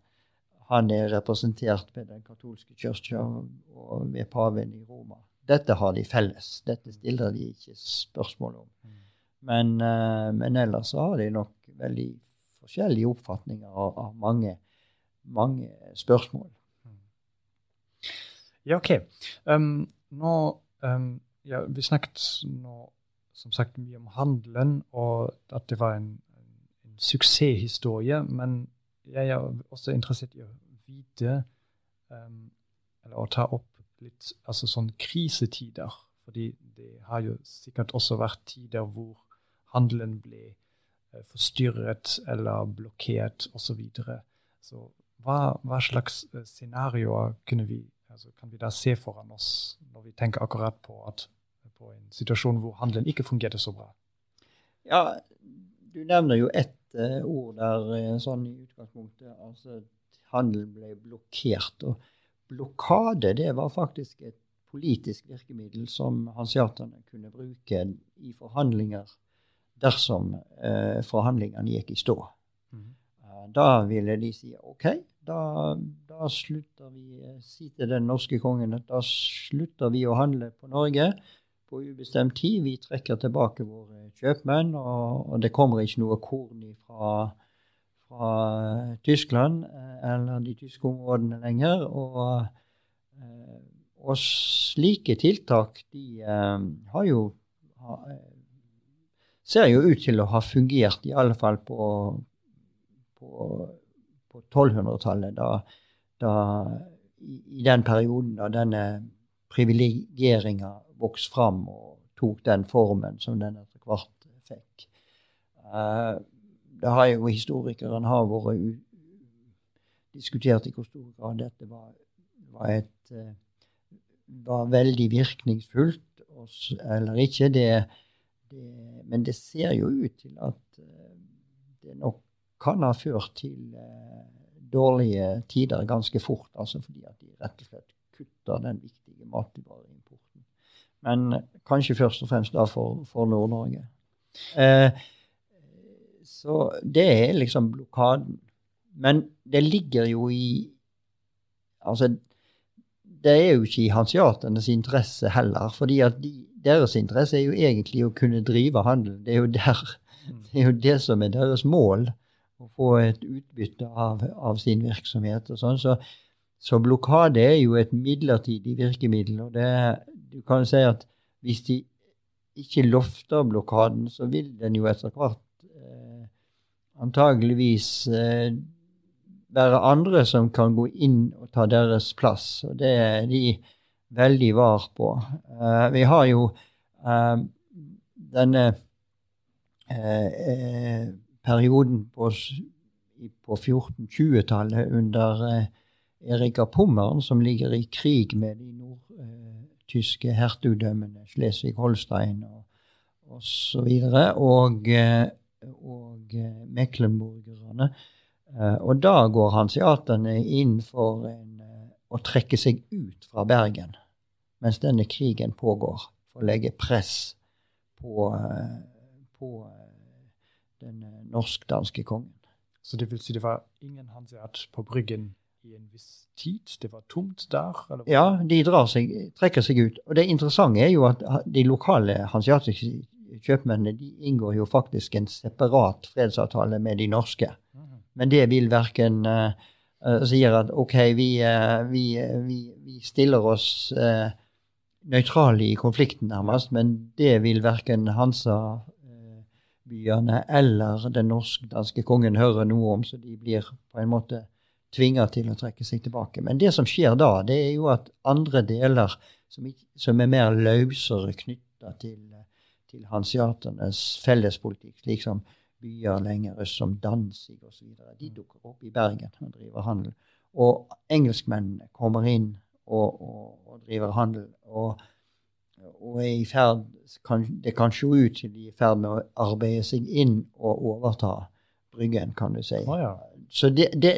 han er representert ved den katolske kirka og ved paven i Roma. Dette har de felles. Dette stiller de ikke spørsmål om. Men, uh, men ellers så har de nok veldig forskjellige oppfatninger av, av mange, mange, spørsmål. Ja, OK. Um, nå, um, ja, vi snakket nå som sagt mye om handelen, og at det var en, en suksesshistorie. Men jeg er også interessert i å vite, um, eller å ta opp litt altså sånn krisetider. Fordi det har jo sikkert også vært tider hvor handelen ble eh, forstyrret eller blokkert osv. Så, videre. så hva, hva, slags scenarioer scenarioer vi, altså, kan vi da se foran oss når vi tenker akkurat på, at, på en situasjon hvor handelen ikke fungerte så bra? Ja, du nevner jo ett uh, ord der uh, sånn i utgangspunktet. altså Handelen ble blokkert. og Blokade det var faktisk et politisk virkemiddel som hanseaterne kunne bruke i forhandlinger dersom eh, forhandlingene gikk i stå. Mm. da ville de si OK, da, da, slutter vi eh, si til den norske kongen at da slutter vi å handle på Norge på ubestemt tid. Vi trekker tilbake våre kjøpmenn, og, og det kommer ikke noe korn fra, fra Tyskland eh, eller de tyske områdene lenger. Og, og slike tiltak de har jo ser jo ut til å ha fungert, i alle fall på, på, på 1200-tallet, da, da i, den perioden da denne privilegeringa vokste fram og tok den formen som den etter hvert fikk. Uh, det har jo historikeren har vært diskutert i hvor stor grad dette var, var, et, uh, var veldig virkningsfullt eller ikke. Det, det, men det ser jo ut til at eh, det nok kan ha ført til eh, dårlige tider ganske fort. altså Fordi at de rett og slett kutter den viktige matvareimporten. Men kanskje først og fremst da for, for Nord-Norge. Eh, så det er liksom blokaden. Men det ligger jo i Altså, det er jo ikke i hansiaternes interesse heller. fordi at de, deres interesse er jo egentlig å kunne drive handel. Det er jo, der, mm. det, er jo det som er deres mål. Å få et utbytte av, av sin virksomhet. og sånn. Så, så, blokade er jo et midlertidig virkemiddel. og det, Du kan si at hvis de ikke lofter blokaden, så vil den jo etter hvert eh, antageligvis eh, være andre som kan gå inn og ta deres plass. Og det er de veldig var på. Eh, vi har jo uh, denne uh, perioden på, på 1420-tallet under Erika av Pommern, som ligger i krig med de nordtyske hertugdømmene Slesvig-Holstein og osv. Og, og, og Mecklenburgerne. Og da går hanseaterne inn for en å trekke seg ut fra Bergen mens denne krigen pågår, for å legge press på, eh, på eh, den eh, norsk-danske kongen. Så det vil si det var ingen hanseat på Bryggen i en viss tid? Det var tomt der? Eller? Ja, de seg, trekker seg ut. Og det interessante er jo at de lokale hansiatiske kjøpmennene de inngår jo faktisk en separat fredsavtale med de norske. Mhm. Men det vil verken uh, uh, sier at OK, vi, uh, vi, vi, vi stiller oss uh, nøytrale i konflikten, nærmest, men det vil verken Hansa-byene eller den norsk-danske kongen høre noe om, så de blir på en måte tvinga til å trekke seg tilbake. Men det som skjer da, det er jo at andre deler som, som er mer løsere knytta til, til hansiaternes fellespolitikk, slik som byer lenger øst som Danzig osv. De dukker opp i Bergen og driver handel. Og engelskmennene kommer inn og, og, og driver handel. Og, og, er i ferd kan, Det kan se ut til de er i ferd med å arbeide seg inn og overta Bryggen, kan du si. Oh, ja. så, det, det,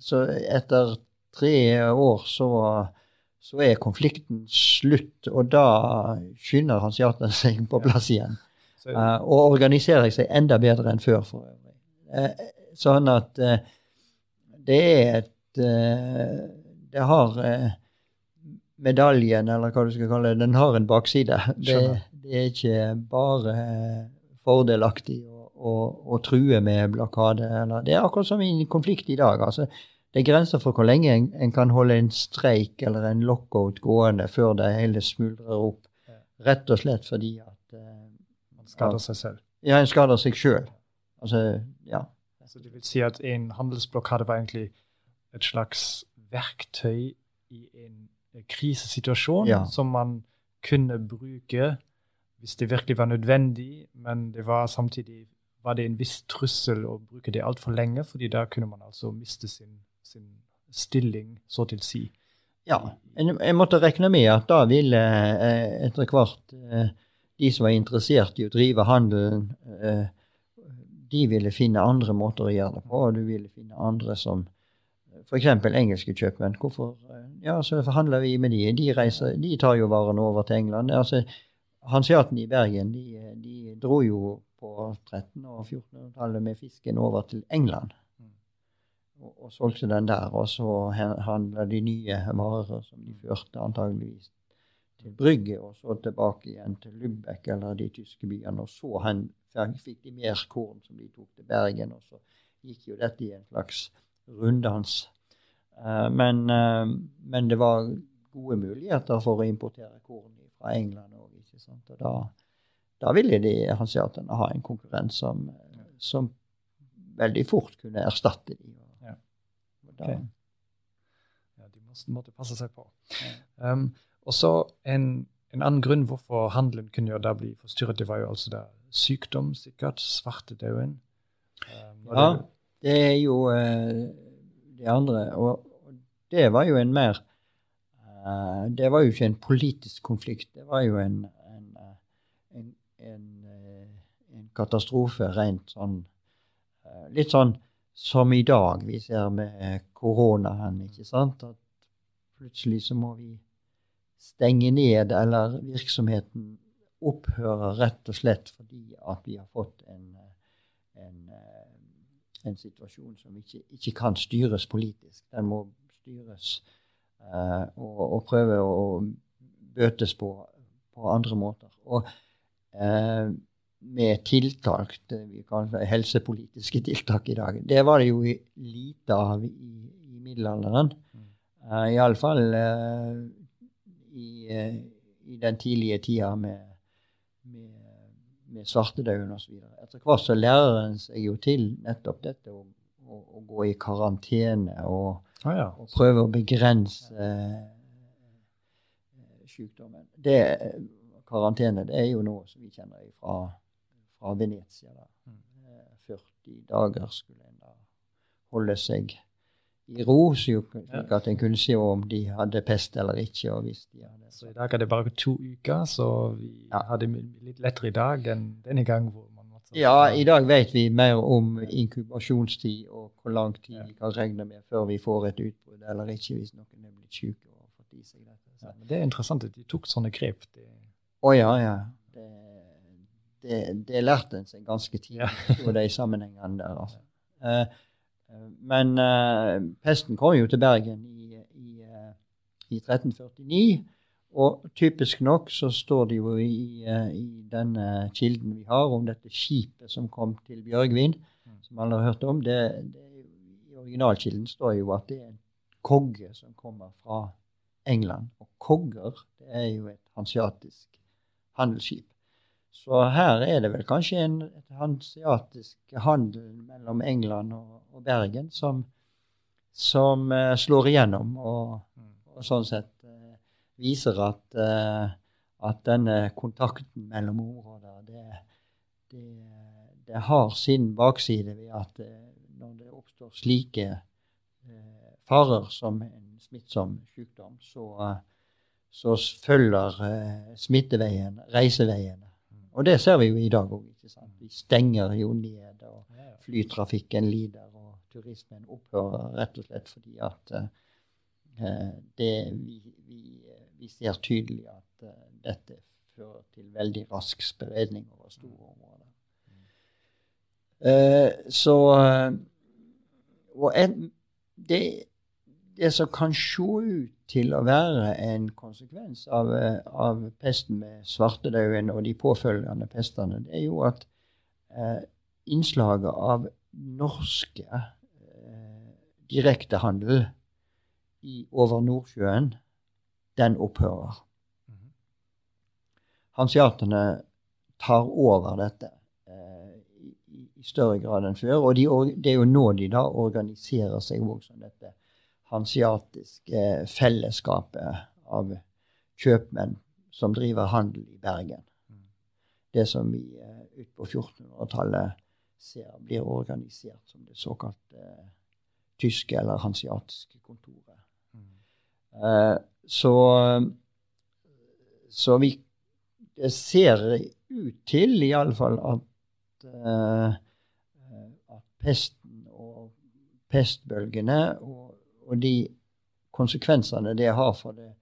så, etter tre år så, så er konflikten slutt, og da skynder hanseatene seg på plass igjen. Så, uh, og organiserer seg enda bedre enn før, for. Eh, sånn at uh, det er et Det har medaljen, eller hva du skal kalle det, den har en bakside. Det, det er ikke bare fordelaktig å, å, true med blokade. Eller, det er akkurat som i en konflikt i dag. altså det er grenser for hvor lenge en, en kan holde en streik eller en lockout gående før det hele smuldrer opp. Rett og slett fordi at eh, man skader seg selv. ja, en skader seg sjøl. Altså, ja. Så det vil si at en handelsblokade var egentlig et slags verktøy i en krisesituasjon Ja. som man kunne bruke hvis det virkelig var nødvendig, men det var samtidig var det en viss trussel å bruke det altfor lenge, fordi da kunne man altså miste sin, sin stilling, så til si. ja. Jeg måtte regne med at da ville eh, etter hvert eh, de som var interessert i å drive handelen, eh, de ville finne andre måter å gjøre det på, og du ville finne andre som F.eks. engelske kjøpmenn. Hvorfor Ja, så forhandler vi med de. De, reiser, de tar jo varene over til England. Altså, Hanseatene i Bergen de, de dro jo på 1300- og 1400-tallet med fisken over til England. Mm. Og, og solgte den der. Og så handla de nye varer som de førte antageligvis til Brygge, og så tilbake igjen til Lübeck eller de tyske byene. Og så hen, fikk de mer korn som de tok til Bergen. Og så gikk jo dette i en slags runddans. Eh, men, eh, men det var gode muligheter for å importere korn fra England òg. Og da, da ville de hanseatene ha en konkurrent som, som veldig fort kunne erstatte dem. Ja. Okay. Ja, de måtte, måtte passe seg på. Um, og så en, en annen grunn hvorfor handelen kunne jo da bli forstyrret, det var jo altså da sykdom, sikkert. Svartedauden. Um, og Ja. det- Det er jo uh, det andre. Og, og det var jo en mer eh, Det var jo ikke en politisk konflikt. Det var jo en, en, eh, en, en, eh, en katastrofe rent sånn eh, Litt sånn som i dag vi ser med koronaen, ikke sant? At plutselig så må vi stenge ned, eller virksomheten opphører rett og slett fordi at vi har fått en, eh, en, en situasjon som ikke, ikke kan styres politisk. Den må styres eh, og, og prøve å bøtes på, på andre måter. Og med tiltak, det vi kaller helsepolitiske tiltak i dag, det var det jo lite av i, i middelalderen. Mm. Uh, Iallfall uh, i, uh, i den tidlige tida med, med, med svartedauden osv. Etter hvert så lærer en seg jo til nettopp dette å, å, å gå i karantene og, Ah, ja. og prøve å begrense uh, sykdommen. Det, karantene det er jo noe som vi kjenner fra, fra Venezia. Da. Mm. Eh, 40 dager skulle en da holde seg i ro, slik at en kunne se om de hadde pest eller ikke. og hvis de hadde Så i dag er det bare to uker, så vi Ja. har det litt lettere i dag enn denne gangen. hvor man måtte... Ja, i dag vet vi mer om inkubasjonstid og hvor lang tid Ja. vi kan regne med før vi får et utbrudd eller ikke hvis noen er blitt syke og fått i seg dette. Ja, men det er interessant at de tok sånne grep. Det, Å ja, ja. Det, det, det lærte en seg ganske tidlig, Ja. de sammenhengene der. altså. Eh, eh, men eh, pesten kom jo til Bergen i, i, eh, i 1349. Og typisk nok så står det jo i, eh, i denne kilden vi har om dette skipet som kom til Bjørgvin, Mm. som alle har hørt om. Det, det, I originalkilden står jo at det er en kogge som kommer fra England. Og kogger det er jo et hanseatisk handelsskip. Så her er det vel kanskje en hanseatisk handel mellom England og, og Bergen som, som uh, slår igjennom, og, Mm. og sånn sett uh, viser at, uh, at denne kontakten mellom områder, det, det, det har sin bakside ved at når det oppstår slike farer som en smittsom sykdom, så, eh, så følger eh, smitteveien reiseveiene. Og det ser vi jo i dag òg. Vi stenger jo ned, og flytrafikken lider, og turismen opphører rett og slett fordi at, eh, Eh, det, vi, vi, vi, ser tydelig at eh, dette fører til veldig rask spredning over store områder. Uh, så Og en, det, det, som kan se ut til å være en konsekvens av, av pesten med svartedauden og de påfølgende pestene, det er jo at eh, innslaget av norske eh, direktehandel i, over Nordsjøen, den opphører. Mhm. Hansiatene tar over dette eh, i, i, større grad enn før. Og de, det er jo nå de da organiserer seg også som dette hansiatiske eh, fellesskapet av kjøpmenn som driver handel i Bergen. Det som vi ut utpå 1400-tallet ser blir organisert som det såkalte eh, tyske eller hansiatiske kontoret. Mm. Eh, så, så vi Det ser ut til iallfall at, eh, at pesten og pestbølgene og, og de konsekvensene det har for det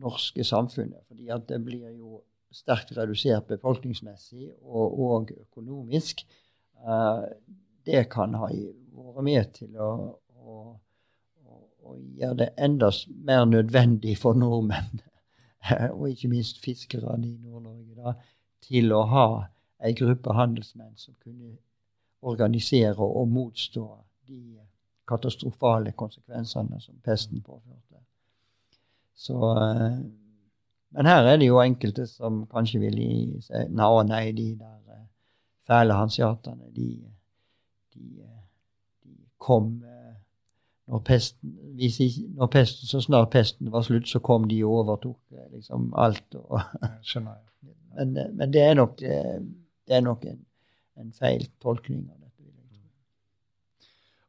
norske samfunnet. fordi at det blir jo sterkt redusert befolkningsmessig og, og økonomisk. Eh, det kan ha vært med til å, å, å, gjøre det enda mer nødvendig for nordmenn, og ikke minst fiskerne i Nord-Norge, til å ha ei gruppe handelsmenn som kunne organisere og motstå de katastrofale konsekvensene som pesten påførte. Så, eh, men her er det jo enkelte som kanskje vil si nei, de der fæle hansiatene, de, de, de, kom eh, når pesten, når pesten, Så snart pesten var slutt, så kom de og overtok eh, liksom alt. Og, Skjønner jeg. Men, eh, men, det er nok, det er nok en, en, feil tolkning av.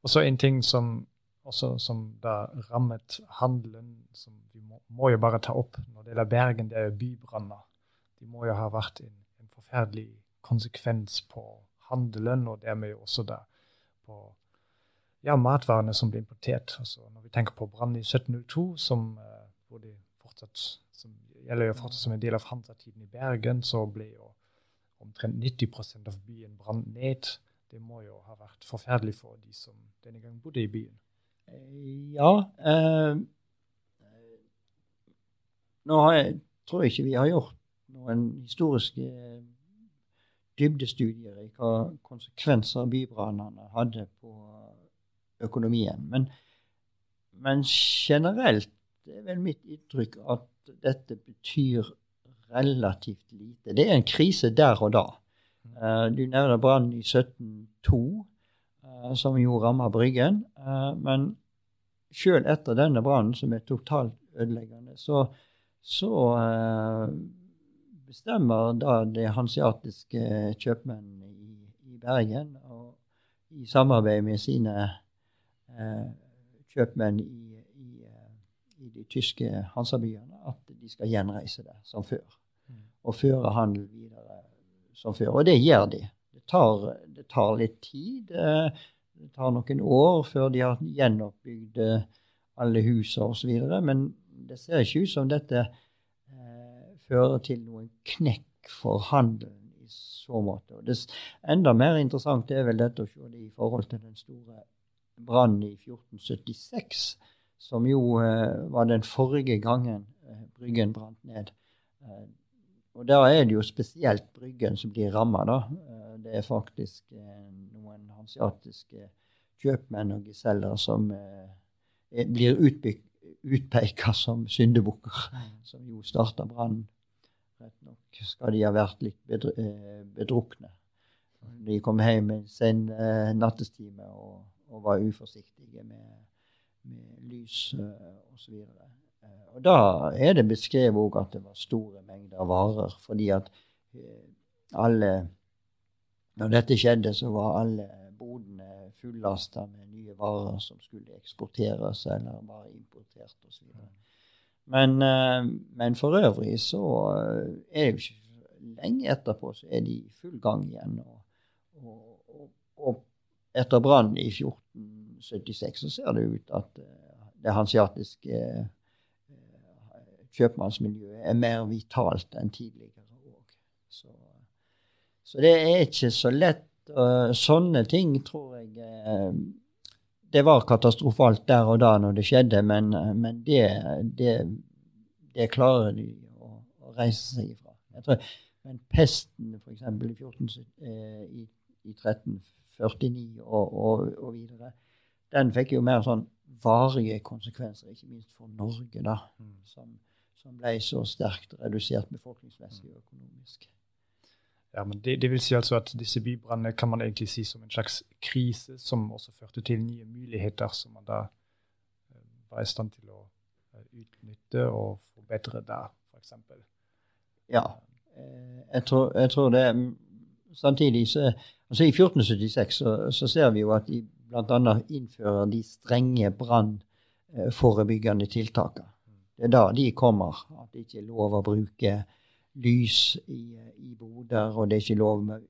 Og så en ting som også som da rammet handelen, som vi må, må, jo bare ta opp når det gjelder Bergen, det er jo bybranner. De må jo ha vært en, en forferdelig konsekvens på handelen, og dermed også da på ja, matvarene som blir importert. Altså, når vi tenker på brannen i 1702, som, uh, fortsatt, som gjelder jo fortsatt som en del av Hansa-tiden i Bergen, så ble jo omtrent 90 av byen brant ned. Det må jo ha vært forferdelig for de som denne gang bodde i byen. Eh, ja. Eh, nå jeg, tror jeg ikke vi har gjort noen historiske dybdestudier i hva konsekvenser bybrannene hadde på økonomien. Men, men generelt er vel mitt inntrykk at dette betyr relativt lite. Det er en krise der og da. Uh, du nevner brannen i 1702, uh, som jo ramma Bryggen. Uh, men sjøl etter denne brannen, som er totalt ødeleggende, så, så bestemmer da de hansiatiske kjøpmennene i, i, Bergen, og i samarbeid med sine eh, kjøpmenn i, i, eh, i, de tyske hansabyene, at de skal gjenreise det som før. Mm. Og føre handel videre som før. Og det gjør de. Det tar, det tar litt tid. Eh, det tar noen år før de har gjenoppbygd eh, alle husene osv. Men det ser ikke ut som dette fører til noen knekk for handelen i så måte. Og det enda mer interessant er vel dette å se det i forhold til den store brannen i 1476, som jo eh, var den forrige gangen eh, Bryggen brant ned. Eh, og da er det jo spesielt Bryggen som blir ramma, da. Eh, det er faktisk eh, noen hansiatiske kjøpmenn og giseller som eh, blir utpeka som syndebukker, mm. som jo starta brannen. Rett nok skal de ha vært litt eh, bedrukne. De kom hjem en sen nattestime og, og, var uforsiktige med, med lys osv. Uh, og da er det beskrevet òg at det var store mengder varer, fordi at uh, alle Når dette skjedde, så var alle bodene fullasta med nye varer som skulle eksporteres eller var importert osv. Men, eh, men, for øvrig så eh, er det jo ikke lenge etterpå så er de i full gang igjen. Og, og, og etter brannen i 1476 så ser det ut at eh, det hansiatiske eh, kjøpmannsmiljøet er mer vitalt enn tidligere òg. Så, så, det er ikke så lett. Sånne ting tror jeg uh, Det var katastrofalt der og da når det skjedde, men, uh, men det, det, det, klarer de å, å, reise seg ifra. Jeg tror, men pesten, f.eks. i, 14, i, i 1349 og, og, og videre, den fikk jo mer sånn varige konsekvenser, ikke minst for Norge, da, mm. som, som ble så sterkt redusert befolkningsmessig og økonomisk. Ja, men det, det, vil si altså at disse bybrannene kan man egentlig si som en slags krise, som også førte til nye muligheter som man da uh, var i stand til å uh, utnytte og forbedre der, f.eks. Ja, uh, jeg tror, jeg tror, det Samtidig så altså I 1476 så, så ser vi jo at de bl.a. innfører de strenge brannforebyggende tiltakene. Det er da de kommer. At det ikke er lov å bruke lys i, i boder, og det er ikke lov med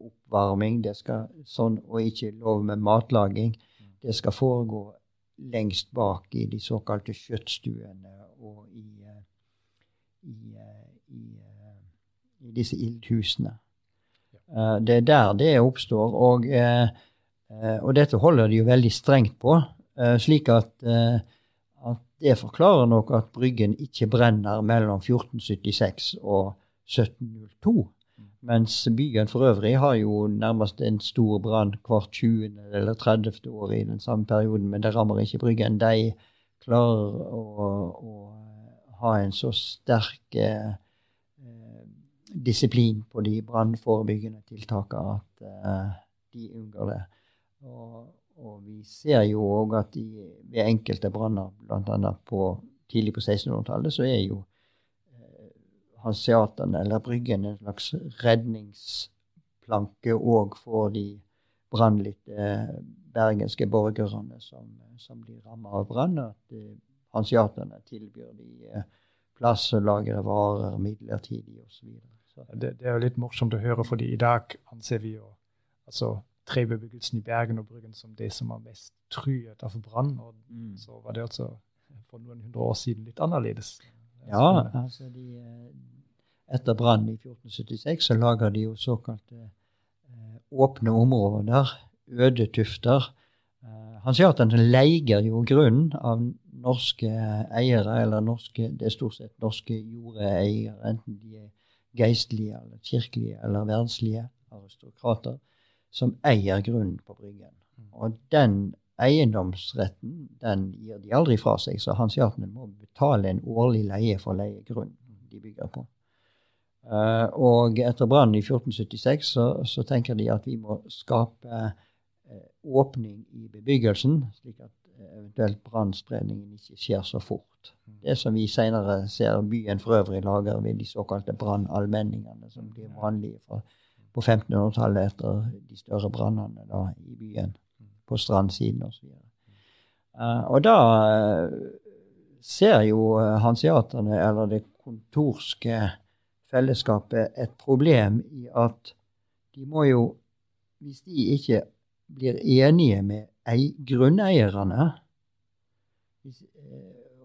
oppvarming, det skal, sånn, og ikke lov med matlaging. Det skal foregå lengst bak i de såkalte kjøttstuene og i, i, i, i disse ildhusene. Uh, det er der det oppstår. Og, uh, og, dette holder de jo veldig strengt på, slik at det forklarer nok at Bryggen ikke brenner mellom 1476 og 1702. Mens byen for øvrig har jo nærmest en stor brann hvert 20. eller 30. år i den samme perioden, men det rammer ikke Bryggen. De klarer å, å ha en så sterk eh, disiplin på de brannforebyggende tiltakene at eh, de unngår det. Og, og vi ser jo òg at i, ved enkelte branner, bl.a. Tidlig på 1600-tallet, så er jo eh, hanseatene eller Bryggen, en slags redningsplanke òg for de brannlitte eh, bergenske borgerne som, som blir ramma av brann. At eh, hanseatene tilbyr de eh, plass og lagre varer midlertidig osv. Det, det er jo litt morsomt å høre, fordi i dag anser vi jo altså trebebyggelsen i Bergen og Bryggen som det som var mest truet av brann. Og mm. så var det altså for noen hundre år siden litt annerledes. Ja, altså de, eh, etter brannen i 1476 så lager de jo såkalte eh, åpne områder, øde tufter. Eh, han sier at han leier jo grunnen av norske eiere, eller norske, det er stort sett norske jordeiere, enten de er geistlige eller kirkelige eller verdslige aristokrater som eier grunnen på Bryggen. Mm. Og den eiendomsretten den gir de aldri fra seg, så hanseatene må betale en årlig leie for å leie grunnen de bygger på. Uh, og etter brannen i 1476 så, så, tenker de at vi må skape uh, åpning i bebyggelsen, slik at uh, eventuelt brannspredningen ikke skjer så fort. Mm. Det som vi senere ser byen for øvrig lager ved de såkalte brannallmenningene, som blir vanlige fra på 1500-tallet etter de større brannene i byen, på strandsiden osv. Uh, og da uh, ser jo uh, hanseaterne, eller det kontorske fellesskapet, et problem i at de må jo, hvis de ikke blir enige med grunneierne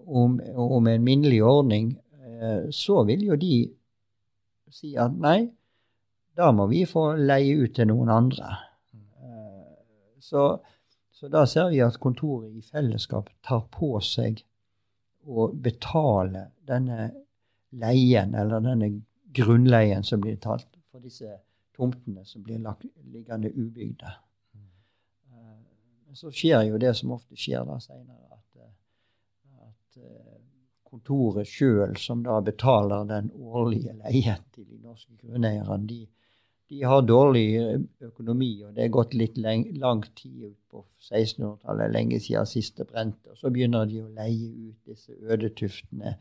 om, om, en minnelig ordning, så vil jo de si at nei, da må vi få leie ut til noen andre. Eh, så, så da ser vi at kontoret i fellesskap tar på seg å betale denne leien, eller denne grunnleien som blir talt for disse tomtene som blir lagt, liggende ubygde. Eh, så skjer jo det som ofte skjer da seinere, at, eh, at kontoret sjøl, som da betaler den årlige leien til de norske grunneierne, de, de har dårlig eh, økonomi, og det er gått litt lang, tid ut på 1600-tallet, lenge siden siste brente. Og så begynner de å leie ut disse ødetuftene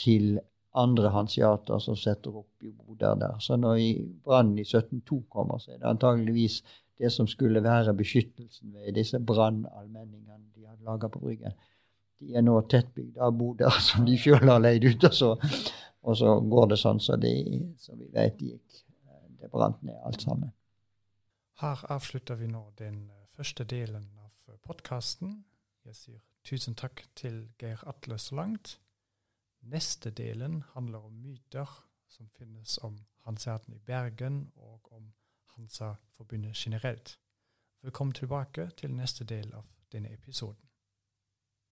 til andre hansiater som setter opp i boder der. Så når brannen i 1702 kommer, så er det antageligvis det som skulle være beskyttelsen ved disse brannallmenningene de hadde laga på Bryggen. De er nå tettbygd av boder som de sjøl har leid ut, og så, og så, går det sånn som så så vi vet gikk det brant ned alt sammen. Her avslutter vi nå den eh, første delen av podkasten. Jeg sier tusen takk til Geir Atle så langt. Neste delen handler om myter som finnes om Hanseaten i Bergen, og om Hansa-forbundet generelt. Velkommen tilbake til neste del av denne episoden.